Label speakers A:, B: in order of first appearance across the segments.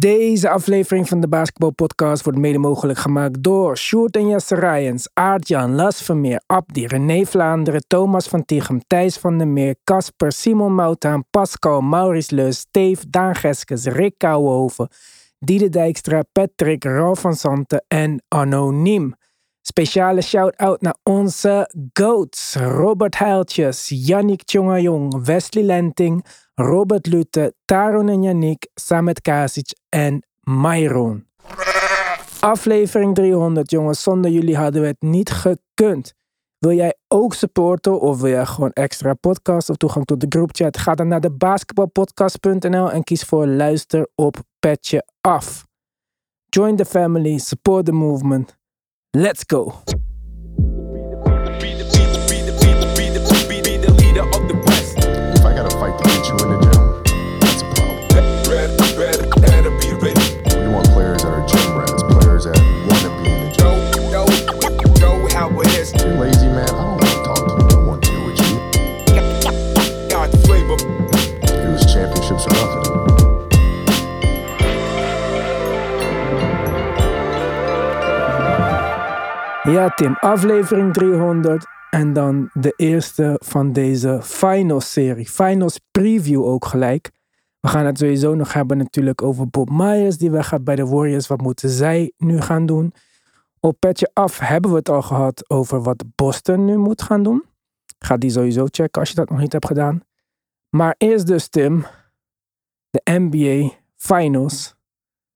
A: Deze aflevering van de Basketball Podcast wordt mede mogelijk gemaakt door Sjoerd en Jesse Rijens, Aart-Jan, Las Vermeer, Abdi, René Vlaanderen, Thomas van Tichem, Thijs van der Meer, Casper, Simon Moutaan, Pascal, Maurice Leus, Steve, Daan Geskes, Rick Kouwenhoven, Diede Dijkstra, Patrick, Ralf van Santen en Anoniem. Speciale shout-out naar onze GOATs, Robert Heiltjes, Yannick Tjongajong, Wesley Lenting, Robert Lute, Taron en Yannick, Samet Kasic en Myron. Aflevering 300, jongens. Zonder jullie hadden we het niet gekund. Wil jij ook supporten of wil jij gewoon extra podcast of toegang tot de groupchat? Ga dan naar de basketbalpodcast.nl en kies voor luister op Petje Af. Join the family, support the movement. Let's go. Ja, Tim, aflevering 300. En dan de eerste van deze finals-serie. Finals preview ook gelijk. We gaan het sowieso nog hebben natuurlijk over Bob Myers. Die weggaat bij de Warriors. Wat moeten zij nu gaan doen? Op petje af hebben we het al gehad over wat Boston nu moet gaan doen. Ga die sowieso checken als je dat nog niet hebt gedaan. Maar eerst dus Tim. De NBA Finals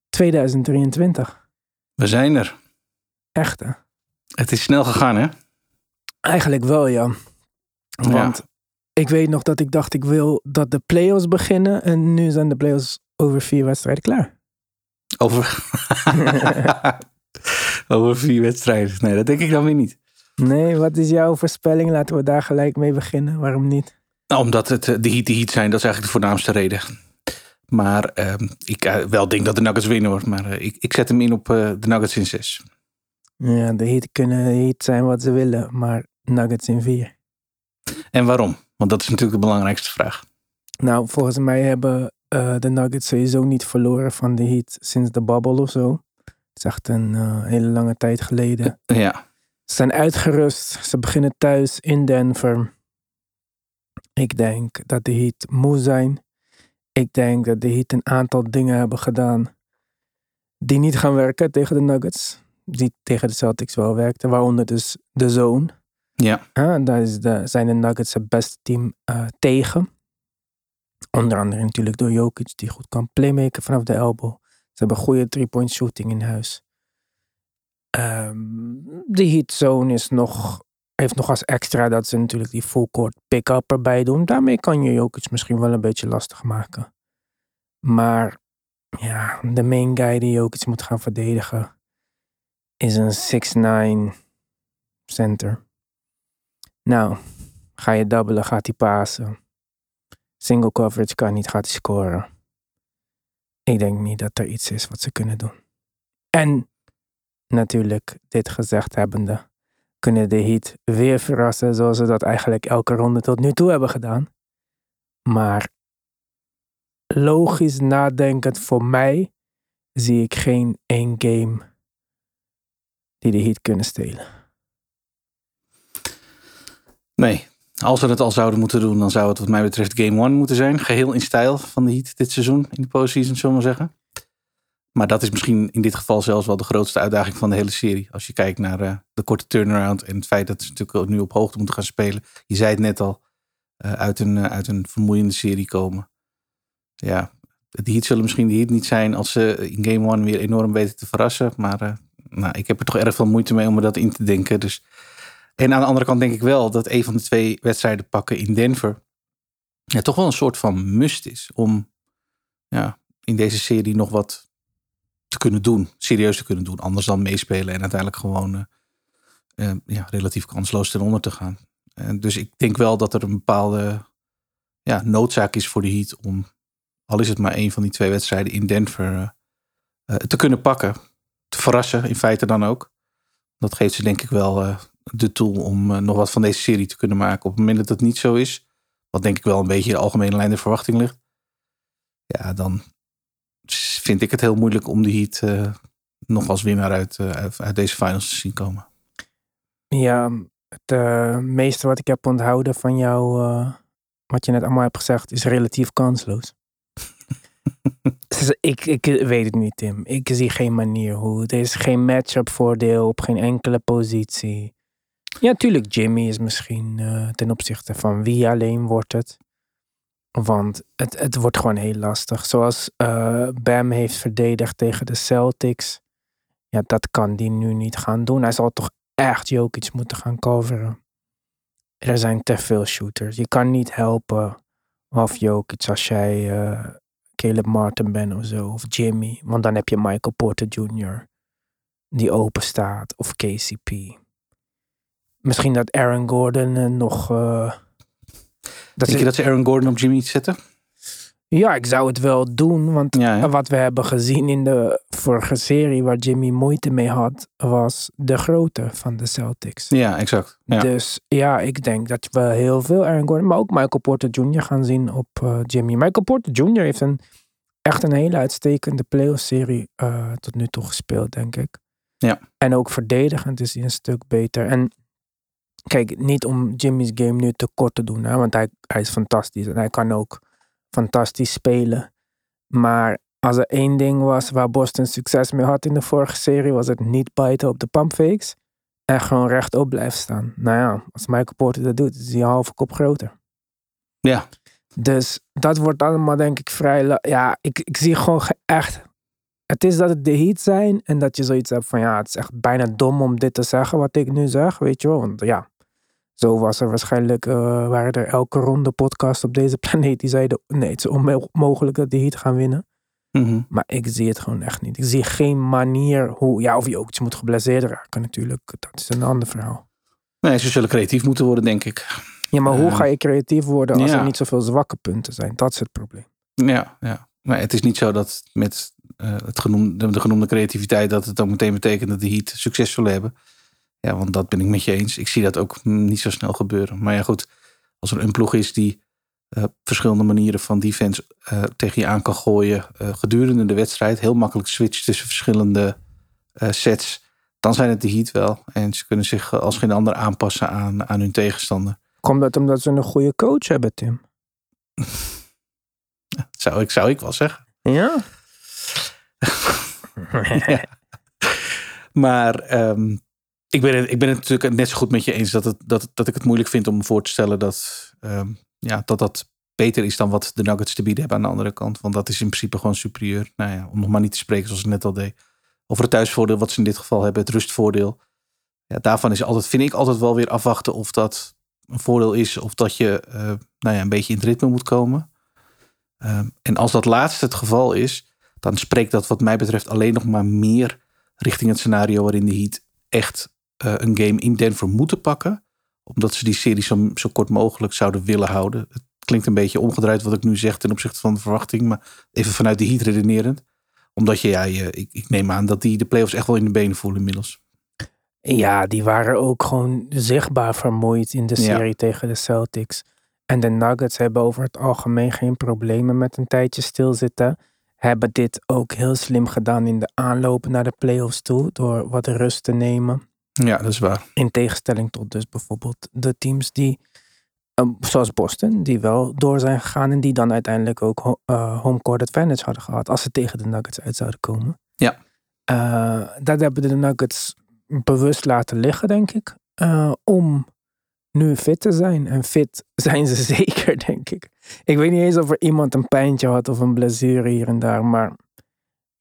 A: 2023.
B: We zijn er.
A: Echte.
B: Het is snel gegaan, hè?
A: Eigenlijk wel, ja. Want ik weet nog dat ik dacht, ik wil dat de playoffs beginnen. En nu zijn de playoffs over vier wedstrijden klaar.
B: Over... Over vier wedstrijden. Nee, dat denk ik dan weer niet.
A: Nee, wat is jouw voorspelling? Laten we daar gelijk mee beginnen. Waarom niet?
B: Nou, omdat het eh, de heat de heat zijn, dat is eigenlijk de voornaamste reden. Maar ehm, ik eh, wel denk dat de Nuggets winnen hoor. Maar eh, ik, ik zet hem in op de Nuggets in zes.
A: Ja, de Heat kunnen Heat zijn wat ze willen, maar Nuggets in vier.
B: En waarom? Want dat is natuurlijk de belangrijkste vraag.
A: Nou, volgens mij hebben eh, de Nuggets sowieso niet verloren van de Heat sinds de bubble of zo. Het is echt een eh, hele lange tijd geleden.
B: Ja,
A: Ze zijn uitgerust. Ze beginnen thuis in Denver. Ik denk dat de Heat moe zijn. Ik denk dat de Heat een aantal dingen hebben gedaan die niet gaan werken tegen de Nuggets. Die tegen de Celtics wel werkten. Waaronder dus de zone.
B: ja.
A: Ja, daar is de, zijn de Nuggets het beste team eh, tegen. Onder andere natuurlijk door Jokic, die goed kan playmaken vanaf de elbow. Ze hebben goede three-point shooting in huis. Ehm, de heat zone is nog, heeft nog als extra dat ze natuurlijk die full court pick-up erbij doen. Daarmee kan je Jokic misschien wel een beetje lastig maken. Maar ja, de main guy die Jokic moet gaan verdedigen is een 6'9 center. Nou, ga je dubbelen, gaat hij pasen. Single coverage kan niet, gaat hij scoren. Ik denk niet dat er iets is wat ze kunnen doen. En natuurlijk, dit gezegd hebbende, kunnen de Heat weer verrassen zoals ze dat eigenlijk elke ronde tot nu toe hebben gedaan. Maar logisch nadenkend voor mij zie ik geen één game die de Heat kunnen stelen.
B: Nee, als we het al zouden moeten doen, dan zou het wat mij betreft Game 1 moeten zijn. Geheel in stijl van de Heat dit seizoen in de postseason, zullen we zeggen. Maar dat is misschien in dit geval zelfs wel de grootste uitdaging van de hele serie. Als je kijkt naar eh, de korte turnaround en het feit dat ze natuurlijk nu op hoogte moeten gaan spelen. Je zei het net al, eh, uit, een, eh, uit een vermoeiende serie komen. Ja, de Heat zullen misschien de Heat niet zijn als ze in Game 1 weer enorm weten te verrassen. Maar nou, ik heb er toch erg veel moeite mee om dat in te denken. Dus en aan de andere kant denk ik wel dat een van de twee wedstrijden pakken in Denver ja, toch wel een soort van must is om ja, in deze serie nog wat te kunnen doen, serieus te kunnen doen, anders dan meespelen en uiteindelijk gewoon eh, eh, ja, relatief kansloos ten onder te gaan. En dus ik denk wel dat er een bepaalde ja, noodzaak is voor de Heat om, al is het maar één van die twee wedstrijden in Denver, eh, te kunnen pakken. Te verrassen in feite dan ook. Dat geeft ze denk ik wel eh, de tool om eh, nog wat van deze serie te kunnen maken. Op het moment dat het niet zo is, wat denk ik wel een beetje de algemene lijn der verwachting ligt. Ja, dan vind ik het heel moeilijk om de Heat uh, nog als winnaar uit, uit deze finals te zien komen.
A: Ja, het meeste wat ik heb onthouden van jou, wat je net allemaal hebt gezegd, is relatief kansloos. ik, ik weet het niet, Tim. Ik zie geen manier hoe. Er is geen matchup voordeel op geen enkele positie. Ja, tuurlijk, Jimmy is misschien ten opzichte van wie alleen wordt het. Want het, het wordt gewoon heel lastig. Zoals uh, Bam heeft verdedigd tegen de Celtics. Ja, dat kan die nu niet gaan doen. Hij zal toch echt Jokic moeten gaan coveren. Er zijn te veel shooters. Je kan niet helpen of Jokic als jij uh, Caleb Martin bent of zo. Of Jimmy. Want dan heb je Michael Porter Jr. Die open staat. Of KCP. Misschien dat Aaron Gordon uh, nog
B: dat Denk je dat ze Aaron Gordon op Jimmy zetten?
A: Ja, ik zou het wel doen. Want wat we hebben gezien in de vorige serie waar Jimmy moeite mee had, was de grootte van de Celtics.
B: Ja, exact. Ja.
A: Dus ja, ik denk dat we heel veel Aaron Gordon, maar ook Michael Porter Jr. gaan zien op uh, Jimmy. Michael Porter Jr. heeft een, echt een hele uitstekende playoff-serie uh, tot nu toe gespeeld, denk ik.
B: Ja.
A: En ook verdedigend is hij een stuk beter. En Kijk, niet om Jimmy's game nu te kort te doen, hè, want hij, hij is fantastisch en hij kan ook fantastisch spelen. Maar als er één ding was waar Boston succes mee had in de vorige serie, was het niet bijten op de pumpfakes en gewoon rechtop blijven staan. Nou ja, als Michael Porter dat doet, is hij een halve kop groter.
B: Ja.
A: Dus dat wordt allemaal denk ik vrij... Ja, ik, ik zie gewoon echt het is dat het de heat zijn en dat je zoiets hebt van ja, het is echt bijna dom om dit te zeggen wat ik nu zeg, weet je wel. Want ja, zo was er waarschijnlijk, uh, waren er elke ronde podcast op deze planeet die zeiden nee, het is onmogelijk dat de heat gaan winnen.
B: Mm
A: Maar ik zie het gewoon echt niet. Ik zie geen manier hoe, ja, of je ook iets moet geblesseerd raken natuurlijk. Dat is een ander verhaal.
B: Nee, ze zullen creatief moeten worden, denk ik.
A: Ja, maar hoe ga je creatief worden als er niet zoveel zwakke punten zijn? Dat is het probleem.
B: Ja, ja. Maar het is niet zo dat met uh, het genoemde, de genoemde creativiteit, dat het dan meteen betekent dat de Heat succes zullen hebben. Ja, want dat ben ik met je eens. Ik zie dat ook niet zo snel gebeuren. Maar ja, goed, als er een ploeg is die uh, verschillende manieren van defense uh, tegen je aan kan gooien gedurende de wedstrijd, heel makkelijk switcht tussen verschillende sets, dan zijn het de Heat wel. En ze kunnen zich als geen ander aanpassen aan, aan hun tegenstander.
A: Komt dat omdat ze een goede coach hebben, Tim?
B: zou, ik, zou ik wel zeggen.
A: Ja.
B: Maar um, ik, ben het, ik ben het natuurlijk net zo goed met je eens dat, het, dat, dat ik het moeilijk vind om voor te stellen dat, um, ja, dat dat beter is dan wat de Nuggets te bieden hebben aan de andere kant. Want dat is in principe gewoon superieur. Nou ja, om nog maar niet te spreken zoals ik net al deed. Over het thuisvoordeel wat ze in dit geval hebben, het rustvoordeel. Ja, daarvan is altijd, vind ik altijd wel weer afwachten of dat een voordeel is of dat je uh, nou ja, een beetje in het ritme moet komen. Um, en als dat laatste het geval is, dan spreekt dat wat mij betreft alleen nog maar meer richting het scenario waarin de Heat echt een game in Denver moeten pakken. Omdat ze die serie zo, zo, kort mogelijk zouden willen houden. Het klinkt een beetje omgedraaid wat ik nu zeg ten opzichte van de verwachting. Maar even vanuit de Heat redenerend. Omdat je, ja, je, ik, ik neem aan dat die de playoffs echt wel in de benen voelen inmiddels.
A: Ja, die waren ook gewoon zichtbaar vermoeid in de serie ja. tegen de Celtics. En de Nuggets hebben over het algemeen geen problemen met een tijdje stilzitten hebben dit ook heel slim gedaan in de aanloop naar de playoffs toe. Door wat rust te nemen.
B: Ja, dat is waar.
A: In tegenstelling tot dus bijvoorbeeld de teams die, um, zoals Boston, die wel door zijn gegaan. En die dan uiteindelijk ook uh, home court advantage hadden gehad. Als ze tegen de Nuggets uit zouden komen.
B: Ja.
A: Uh, dat hebben de Nuggets bewust laten liggen, denk ik. Uh, om nu fit te zijn. En fit zijn ze zeker, denk ik. Ik weet niet eens of er iemand een pijntje had of een blessure hier en daar. Maar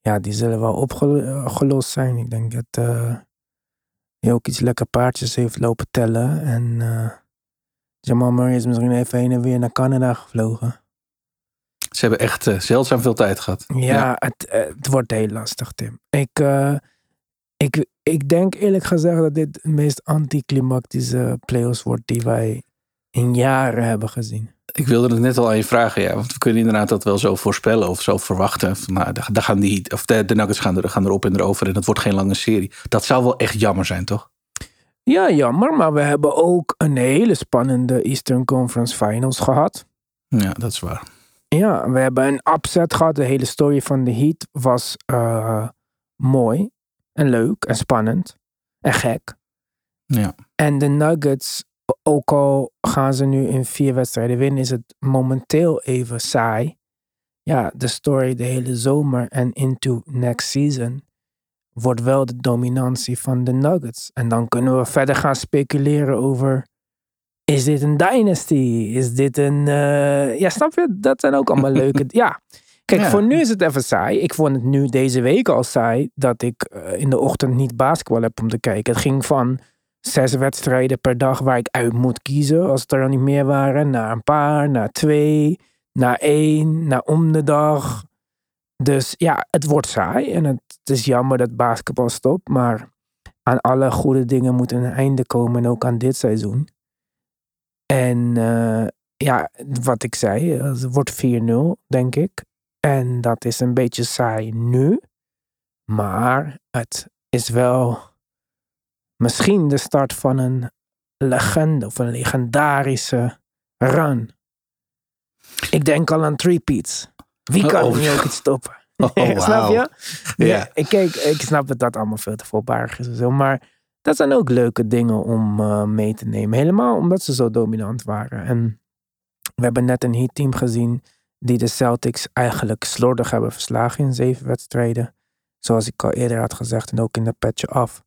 A: ja, die zullen wel opgelost zijn. Ik denk dat hij ook iets lekker paardjes heeft lopen tellen. En uh, Jamal Murray is misschien even heen en weer naar Canada gevlogen.
B: Ze hebben echt uh, zeldzaam veel tijd gehad.
A: Ja, ja. Het, het wordt heel lastig, Tim. Ik, uh, ik, ik denk eerlijk gezegd dat dit de meest anticlimactische playoffs wordt die wij in jaren hebben gezien.
B: Ik wilde het net al aan je vragen, ja. Want we kunnen inderdaad dat wel zo voorspellen of zo verwachten. Van, nou, daar gaan die, of de, de Nuggets gaan, er, gaan erop en erover en het wordt geen lange serie. Dat zou wel echt jammer zijn, toch?
A: Ja, jammer. Maar we hebben ook een hele spannende Eastern Conference Finals gehad.
B: Ja, dat is waar.
A: Ja, we hebben een upset gehad. De hele story van de Heat was uh, mooi en leuk en spannend en gek.
B: Ja.
A: En de Nuggets, ook al gaan ze nu in vier wedstrijden winnen, is het momenteel even saai. Ja, de story de hele zomer en into next season wordt wel de dominantie van de Nuggets. En dan kunnen we verder gaan speculeren over is dit een dynasty? Is dit een. Uh, ja, snap je? Dat zijn ook allemaal leuke. Ja. Kijk, voor nu is het even saai. Ik vond het nu deze week al saai dat ik uh, in de ochtend niet basketbal heb om te kijken. Het ging van zes wedstrijden per dag waar ik uit moet kiezen, als het er dan niet meer waren, naar een paar, naar twee, naar één, naar om de dag. Dus ja, het wordt saai en het, is jammer dat basketbal stopt, maar aan alle goede dingen moet een einde komen en ook aan dit seizoen. En uh, ja, wat ik zei, het wordt 4-0, denk ik. En dat is een beetje saai nu. Maar het is wel misschien de start van een legende of een legendarische run. Ik denk al aan three-peats. Wie kan oh, nu ook iets stoppen?
B: Oh, wow.
A: snap je?
B: Ja.
A: Ik, kijk, ik snap dat dat allemaal veel te voorbarig is en zo. Maar dat zijn ook leuke dingen om uh, mee te nemen. Helemaal omdat ze zo dominant waren. En we hebben net een Heat team gezien die de Celtics eigenlijk slordig hebben verslagen in zeven wedstrijden. Zoals ik al eerder had gezegd en ook in de patch af.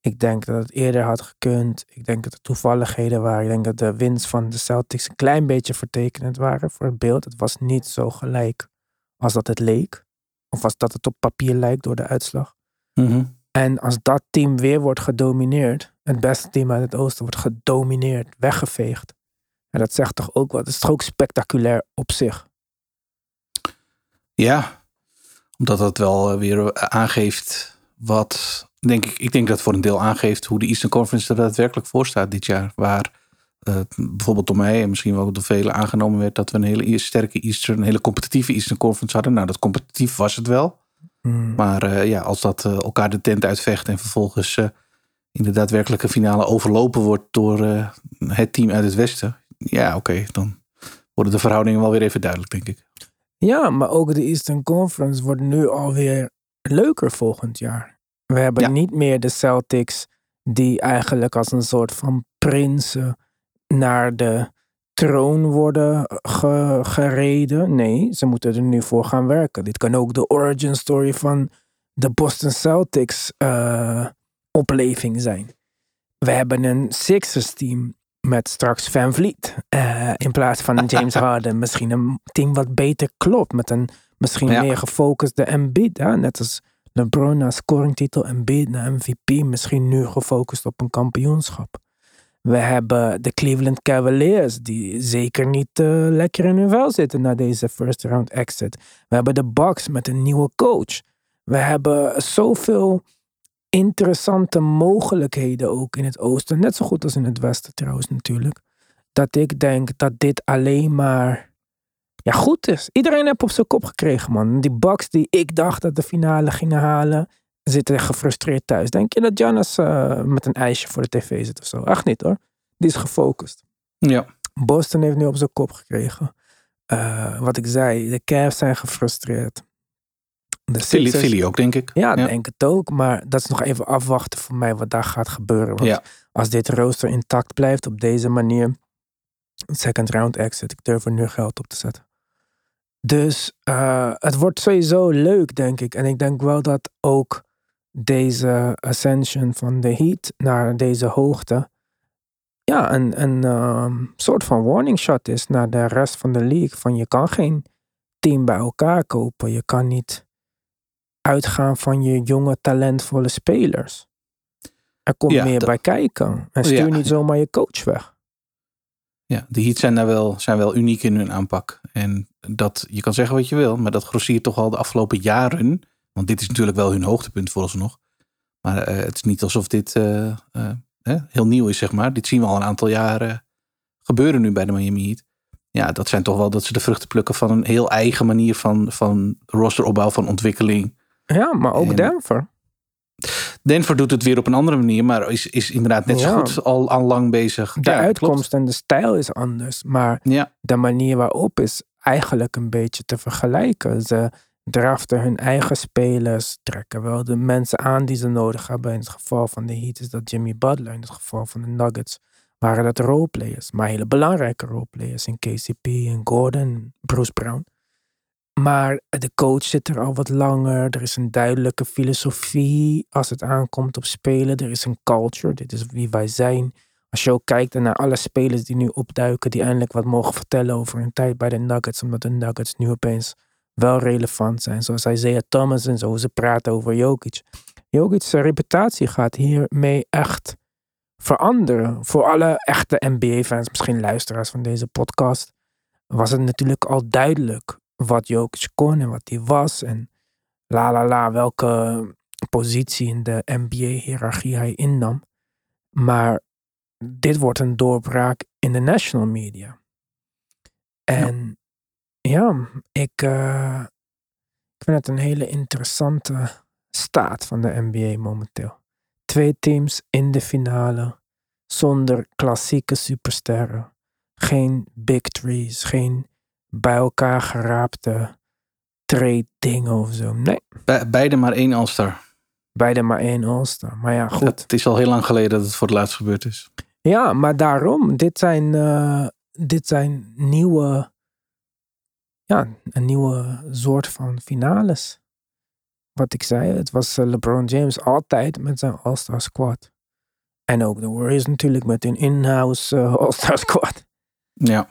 A: Ik denk dat het eerder had gekund. Ik denk dat er toevalligheden waren. Ik denk dat de winst van de Celtics een klein beetje vertekenend waren voor het beeld. Het was niet zo gelijk als dat het leek. Of als dat het op papier lijkt door de uitslag.
B: Mm
A: en als dat team weer wordt gedomineerd, het beste team uit het oosten wordt gedomineerd, weggeveegd. En dat zegt toch ook wat. Het is toch ook spectaculair op zich.
B: Ja, omdat dat wel eh, weer aangeeft wat, denk ik, ik denk dat voor een deel aangeeft hoe de Eastern Conference er daadwerkelijk voor staat dit jaar. Waar uh, bijvoorbeeld door mij en misschien wel door velen aangenomen werd dat we een hele sterke Eastern, een hele competitieve Eastern Conference hadden. Nou, dat competitief was het wel.
A: Hmm.
B: Maar uh, ja, als dat uh, elkaar de tent uitvecht en vervolgens in de daadwerkelijke finale overlopen wordt door het team uit het Westen. Ja, oké, okay, dan worden de verhoudingen wel weer even duidelijk, denk ik.
A: Ja, maar ook de Eastern Conference wordt nu alweer leuker volgend jaar. We hebben ja. niet meer de Celtics die eigenlijk als een soort van prinsen naar de troon worden ge gereden. Nee, ze moeten er nu voor gaan werken. Dit kan ook de origin story van de Boston Celtics uh, opleving zijn. We hebben een Sixers team met straks Van Vliet. Uh, in plaats van een James Harden. Misschien een team wat beter klopt. Met een misschien ja. meer gefocuste Embiid. Net als LeBron naar scoringtitel. Embiid naar MVP. Misschien nu gefocust op een kampioenschap. We hebben de Cleveland Cavaliers, die zeker niet uh, lekker in hun vel zitten na deze first round exit. We hebben de Bucks met een nieuwe coach. We hebben zoveel interessante mogelijkheden ook in het oosten. Net zo goed als in het westen trouwens natuurlijk. Dat ik denk dat dit alleen maar ja, goed is. Iedereen heeft op zijn kop gekregen, man. Die Bucks die ik dacht dat de finale gingen halen, zitten gefrustreerd thuis. Denk je dat Giannis uh, met een ijsje voor de tv zit of zo? Echt niet hoor. Die is gefocust.
B: Ja.
A: Boston heeft nu op zijn kop gekregen. Uh, wat ik zei, de Cavs zijn gefrustreerd.
B: De Philly, Philly ook, denk ik.
A: Ja, ja, denk het ook. Maar dat is nog even afwachten voor mij wat daar gaat gebeuren. Want
B: ja.
A: als dit rooster intact blijft op deze manier, second round exit, ik durf er nu geld op te zetten. Dus uh, het wordt sowieso leuk, denk ik. En ik denk wel dat ook deze ascension van de Heat naar deze hoogte ja, een, een um, soort van warning shot is naar de rest van de league. Van je kan geen team bij elkaar kopen. Je kan niet uitgaan van je jonge, talentvolle spelers. Er komt
B: Ja,
A: meer
B: dat-
A: bij kijken. En stuur
B: Ja.
A: niet zomaar je coach weg.
B: Ja, de Heat zijn daar wel, zijn wel uniek in hun aanpak. En dat, je kan zeggen wat je wil, maar dat grossiert toch al de afgelopen jaren. Want dit is natuurlijk wel hun hoogtepunt vooralsnog. Maar eh, het is niet alsof dit eh, eh, heel nieuw is, zeg maar. Dit zien we al een aantal jaren gebeuren nu bij de Miami Heat. Ja, dat zijn toch wel dat ze de vruchten plukken van een heel eigen manier van, van rosteropbouw, van ontwikkeling.
A: Ja, maar ook
B: En-
A: Denver.
B: Denver doet het weer op een andere manier, maar is, is inderdaad net zo goed al, al lang bezig.
A: De
B: Ja,
A: uitkomst
B: klopt.
A: en de stijl is anders. Maar
B: Ja,
A: de manier waarop is eigenlijk een beetje te vergelijken. Ze draften hun eigen spelers, trekken wel de mensen aan die ze nodig hebben. In het geval van de Heat is dat Jimmy Butler. In het geval van de Nuggets waren dat roleplayers. Maar hele belangrijke roleplayers in KCP en Gordon, Bruce Brown. Maar de coach zit er al wat langer. Er is een duidelijke filosofie als het aankomt op spelen. Er is een culture. Dit is wie wij zijn. Als je ook kijkt naar alle spelers die nu opduiken, die eindelijk wat mogen vertellen over hun tijd bij de Nuggets, omdat de Nuggets nu opeens wel relevant zijn. Zoals Isaiah Thomas en zo, ze praten over Jokic. Jokic's reputatie gaat hiermee echt veranderen. Voor alle echte NBA-fans, misschien luisteraars van deze podcast, was het natuurlijk al duidelijk wat Jokic kon en wat hij was. En la la la, welke positie in de NBA-hierarchie hij innam. Maar dit wordt een doorbraak in de national media. En ja, ik, uh, ik vind het een hele interessante staat van de NBA momenteel. Twee teams in de finale, zonder klassieke supersterren. Geen big trees, geen bij elkaar geraapte trade dingen of zo. Nee.
B: Be beide maar één All-Star.
A: Beide maar één All-Star. Maar ja, goed.
B: het is al heel lang geleden dat het voor het laatst gebeurd is.
A: Ja, maar daarom. Dit zijn, uh, dit zijn nieuwe, ja, een nieuwe soort van finales. Wat ik zei, het was eh, LeBron James altijd met zijn All-Star squad. En ook de Warriors natuurlijk met hun in-house uh, All-Star squad.
B: Ja.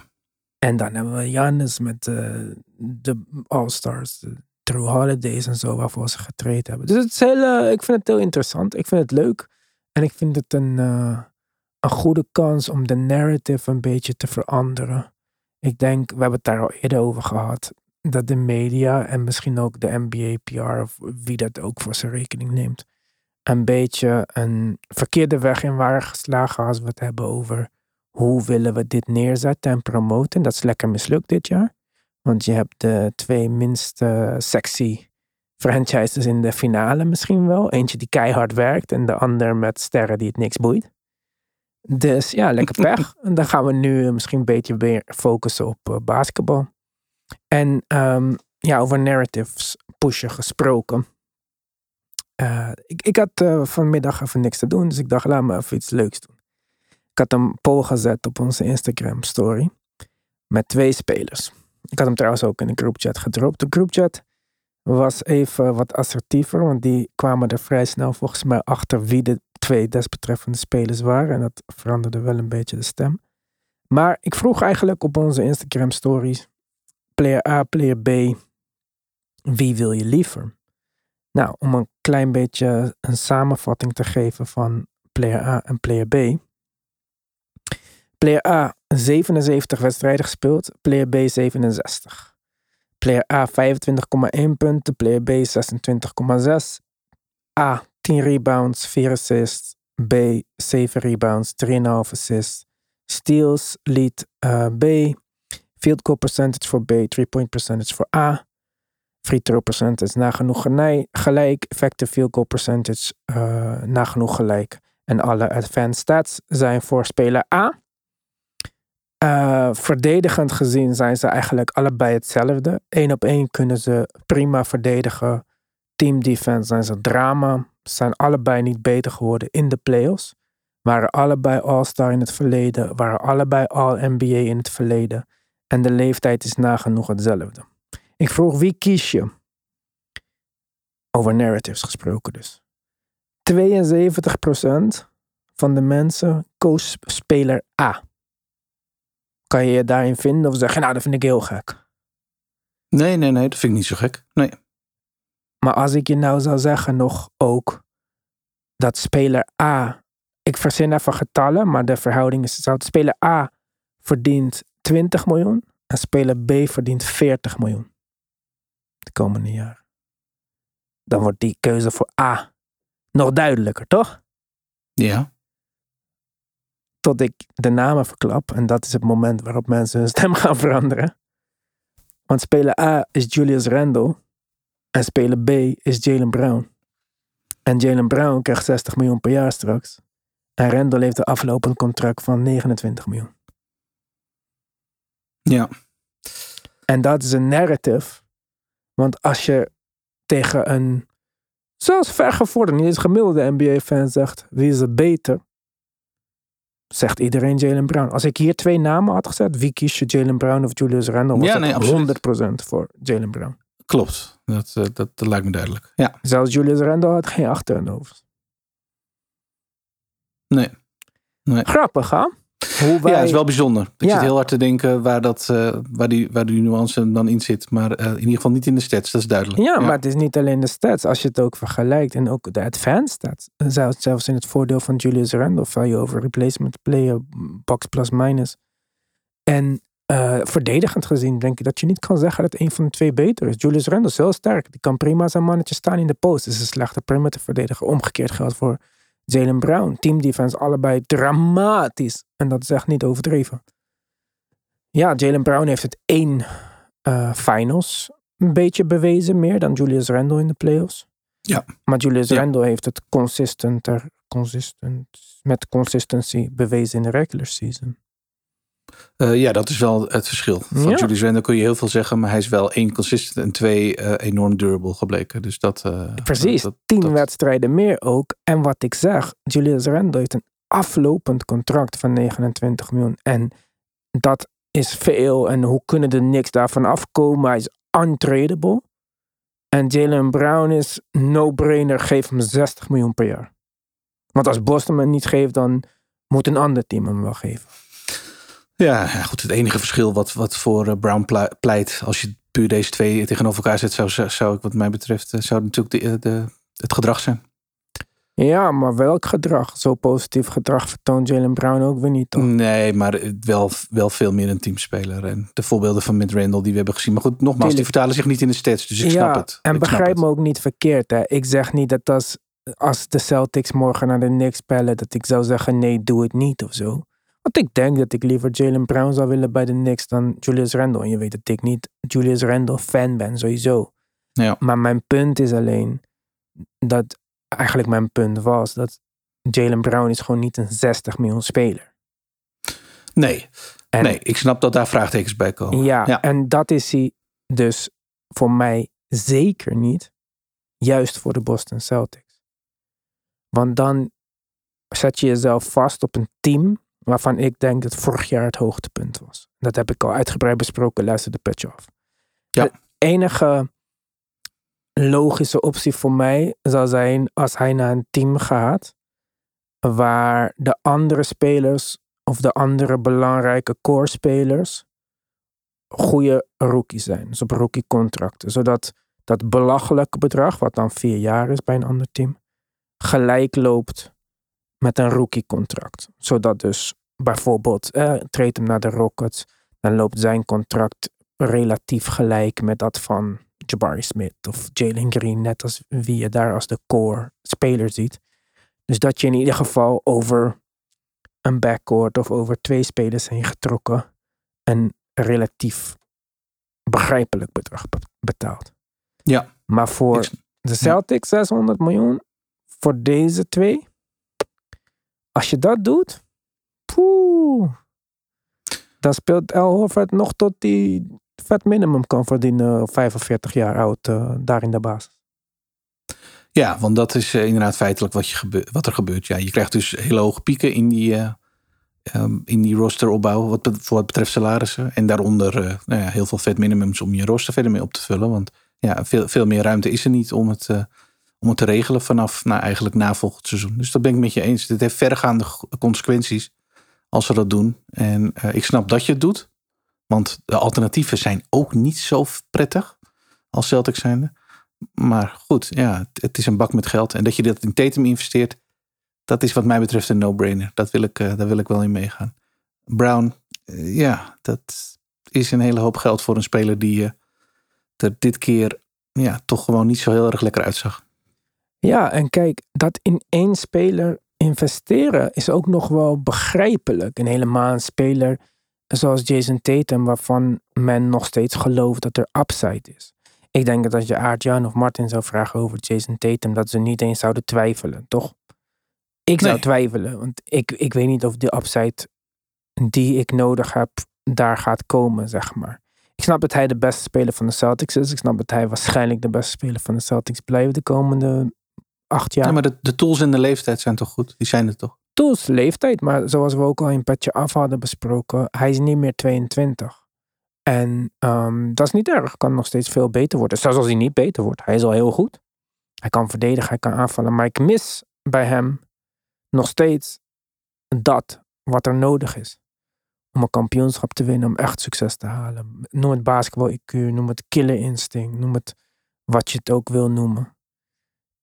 A: En dan hebben we Giannis met uh, de All-Stars, True Holidays en zo, waarvoor ze getraind hebben. Dus het is heel, ik vind het heel interessant. Ik vind het leuk. En ik vind het een, een goede kans om de narrative een beetje te veranderen. Ik denk, we hebben het daar al eerder over gehad, dat de media en misschien ook de NBA PR of wie dat ook voor zijn rekening neemt, een beetje een verkeerde weg in waren geslagen als we het hebben over hoe willen we dit neerzetten en promoten. Dat is lekker mislukt dit jaar. Want je hebt de twee minst sexy franchises in de finale misschien wel. Eentje die keihard werkt en de ander met sterren die het niks boeit. Dus ja, lekker pech. en dan gaan we nu misschien een beetje weer focussen op uh, basketbal. En um, ja, over narratives pushen gesproken. Uh, ik, ik had uh, vanmiddag even niks te doen, dus ik dacht, laat me even iets leuks doen. Ik had een poll gezet op onze Instagram story. Met twee spelers. Ik had hem trouwens ook in de groupchat gedropt. De groupchat was even wat assertiever, want die kwamen er vrij snel volgens mij achter wie de twee desbetreffende spelers waren. En dat veranderde wel een beetje de stem. Maar ik vroeg eigenlijk op onze Instagram stories: player A, player B, wie wil je liever? Nou, om een klein beetje een samenvatting te geven van player A en player B. Player A 77 wedstrijden gespeeld, player B 67. Player A 25,1 punten, player B 26,6. A 10 rebounds, 4 assists. B 7 rebounds, 3,5 assists. Steals lead uh, B. Field goal percentage voor B, 3-point percentage voor A. Free throw percentage nagenoeg gelijk. Effective field goal percentage uh, nagenoeg gelijk. En alle advanced stats zijn voor speler A. Uh, verdedigend gezien zijn ze eigenlijk allebei hetzelfde. Eén op één kunnen ze prima verdedigen. Team defense zijn ze drama. Zijn allebei niet beter geworden in de playoffs. Waren allebei All-Star in het verleden. Waren allebei All-NBA in het verleden. En de leeftijd is nagenoeg hetzelfde. Ik vroeg wie kies je? Over narratives gesproken dus. 72% van de mensen koos speler A. Kan je je daarin vinden of zeggen, nou dat vind ik heel gek?
B: Nee, nee, nee, dat vind ik niet zo gek. Nee.
A: Maar als ik je nou zou zeggen nog ook dat speler A, ik verzin even getallen, maar de verhouding is zo. Speler A verdient 20 miljoen en speler B verdient 40 miljoen de komende jaren. Dan wordt die keuze voor A nog duidelijker, toch?
B: Ja.
A: Tot ik de namen verklap en dat is het moment waarop mensen hun stem gaan veranderen. Want speler A is Julius Randle en speler B is Jalen Brown. En Jalen Brown krijgt 60 miljoen per jaar straks. En Randle heeft een aflopend contract van 29 miljoen.
B: Ja.
A: En dat is een narrative. Want als je tegen een, zelfs vergevorderd, niet eens gemiddelde NBA-fan zegt, wie is er beter? Zegt iedereen Jalen Brown. Als ik hier twee namen had gezet, wie kies je Jalen Brown of Julius Randle? Was
B: Ja, nee, absoluut.
A: 100% voor Jalen Brown.
B: Klopt. Dat, eh, dat, dat lijkt me duidelijk. Ja.
A: Zelfs Julius Randle had geen acht turnovers.
B: Nee.
A: Grappig, hè? Hoe wij...
B: Ja, het is wel bijzonder. Ik
A: Ja.
B: zit heel hard te denken waar, dat, eh, waar, die, waar die nuance dan in zit. Maar eh, in ieder geval niet in de stats, dat is duidelijk.
A: Ja, maar het is niet alleen de stats. Als je het ook vergelijkt en ook de advanced stats. Zelfs, zelfs in het voordeel van Julius Randle val je over replacement player, box plus minus. En eh, verdedigend gezien denk ik dat je niet kan zeggen dat een van de twee beter is. Julius Randle is heel sterk. Die kan prima zijn mannetje staan in de post. Is een slechte perimeter verdediger. Omgekeerd geldt voor Jalen Brown. Team defense allebei dramatisch. En dat is echt niet overdreven. Ja, Jalen Brown heeft het één eh, finals een beetje bewezen. Meer dan Julius Randle in de playoffs.
B: Ja.
A: Maar Julius
B: Ja.
A: Randle heeft het consistenter, consistent, met consistency bewezen in de regular season.
B: Eh, ja, dat is wel het verschil. Van
A: Ja.
B: Julius Randle kun je heel veel zeggen, maar hij is wel één consistent en twee eh, enorm durable gebleken. Dus dat. eh,
A: Precies,
B: dat-
A: tien
B: dat-
A: wedstrijden meer ook. En wat ik zeg, Julius Randle heeft een aflopend contract van 29 miljoen. En dat is veel. En hoe kunnen de Knicks daarvan afkomen? Hij is untradable. En Jalen Brown is no-brainer, geef hem 60 miljoen per jaar. Want als Boston hem niet geeft, dan moet een ander team hem wel geven.
B: Ja, goed. Het enige verschil wat, wat voor eh, Brown pleit, als je puur deze twee tegenover elkaar zet, zou, zou ik, wat mij betreft, eh, zou natuurlijk de, de, het gedrag zijn.
A: Ja, maar welk gedrag? Zo positief gedrag vertoont Jalen Brown ook weer niet, toch?
B: Nee, maar eh, wel, wel veel meer een teamspeler. En de voorbeelden van Mitt Randall die we hebben gezien. Maar goed, nogmaals, die vertalen zich niet in de stats. Dus ik snap het.
A: En
B: Ik
A: begrijp
B: het.
A: me ook niet verkeerd. Hè. Ik zeg niet dat als, als de Celtics morgen naar de Knicks spelen, dat ik zou zeggen nee, doe het niet of zo. Want ik denk dat ik liever Jalen Brown zou willen bij de Knicks dan Julius Randle. En je weet dat ik niet Julius Randle fan ben, sowieso.
B: Ja.
A: Maar mijn punt is alleen dat eigenlijk mijn punt was dat Jalen Brown is gewoon niet een 60 miljoen speler.
B: Nee,
A: En
B: nee, ik snap dat daar vraagtekens bij komen.
A: Ja,
B: Ja.
A: en dat is hij dus voor mij zeker niet. Juist voor de Boston Celtics. Want dan zet je jezelf vast op een team waarvan ik denk dat vorig jaar het hoogtepunt was. Dat heb ik al uitgebreid besproken, luister de patch af.
B: Ja.
A: De enige logische optie voor mij zou zijn als hij naar een team gaat waar de andere spelers of de andere belangrijke core spelers goede rookies zijn. Dus op rookie contracten. Zodat dat belachelijke bedrag, wat dan vier jaar is bij een ander team, gelijk loopt met een rookie contract. Zodat dus bijvoorbeeld, eh, treedt hem naar de Rockets, dan loopt zijn contract relatief gelijk met dat van Jabari Smith of Jalen Green, net als wie je daar als de core speler ziet. Dus dat je in ieder geval over een backcourt of over twee spelers heen getrokken een relatief begrijpelijk bedrag be- betaalt.
B: Ja.
A: Maar voor de Celtics 600 miljoen, voor deze twee, als je dat doet, poeh, dan speelt El nog tot die vet minimum kan verdienen, 45 jaar oud, eh, daar in de basis.
B: Ja, want dat is eh, inderdaad feitelijk wat, je wat er gebeurt. Ja, je krijgt dus hele hoge pieken in die, ehm, in die rosteropbouw wat, voor wat betreft salarissen. En daaronder nou ja, heel veel vet minimums om je roster verder mee op te vullen. Want ja, veel, veel meer ruimte is er niet om het, om te regelen vanaf nou, eigenlijk na volgend seizoen. Dus dat ben ik met je eens. Dit heeft verregaande consequenties als ze dat doen. En eh, ik snap dat je het doet. Want de alternatieven zijn ook niet zo prettig als Celtics zijnde. Maar goed, ja, het, is een bak met geld. En dat je dat in Tatum investeert, dat is wat mij betreft een no-brainer. Dat wil ik, eh, daar wil ik wel in meegaan. Brown, eh, ja, dat is een hele hoop geld voor een speler die er dit keer ja, toch gewoon niet zo heel erg lekker uitzag.
A: Ja, en kijk, dat in één speler investeren is ook nog wel begrijpelijk. En helemaal een speler zoals Jason Tatum, waarvan men nog steeds gelooft dat er upside is. Ik denk dat als je Aart-Jan of Martin zou vragen over Jason Tatum, dat ze niet eens zouden twijfelen, toch? Ik zou
B: Nee.
A: twijfelen, want ik, ik weet niet of de upside die ik nodig heb, daar gaat komen, zeg maar. Ik snap dat hij de beste speler van de Celtics is. Ik snap dat hij waarschijnlijk de beste speler van de Celtics blijft de komende acht jaar.
B: Ja, maar de, de tools en de leeftijd zijn toch goed? Die zijn er toch?
A: Tools, leeftijd, maar zoals we ook al in Petje Af hadden besproken, hij is niet meer 22. En ehm, dat is niet erg, kan nog steeds veel beter worden. Zelfs als hij niet beter wordt, hij is al heel goed. Hij kan verdedigen, hij kan aanvallen, maar ik mis bij hem nog steeds dat wat er nodig is om een kampioenschap te winnen, om echt succes te halen. Noem het basketbal-IQ, noem het killer instinct, noem het wat je het ook wil noemen.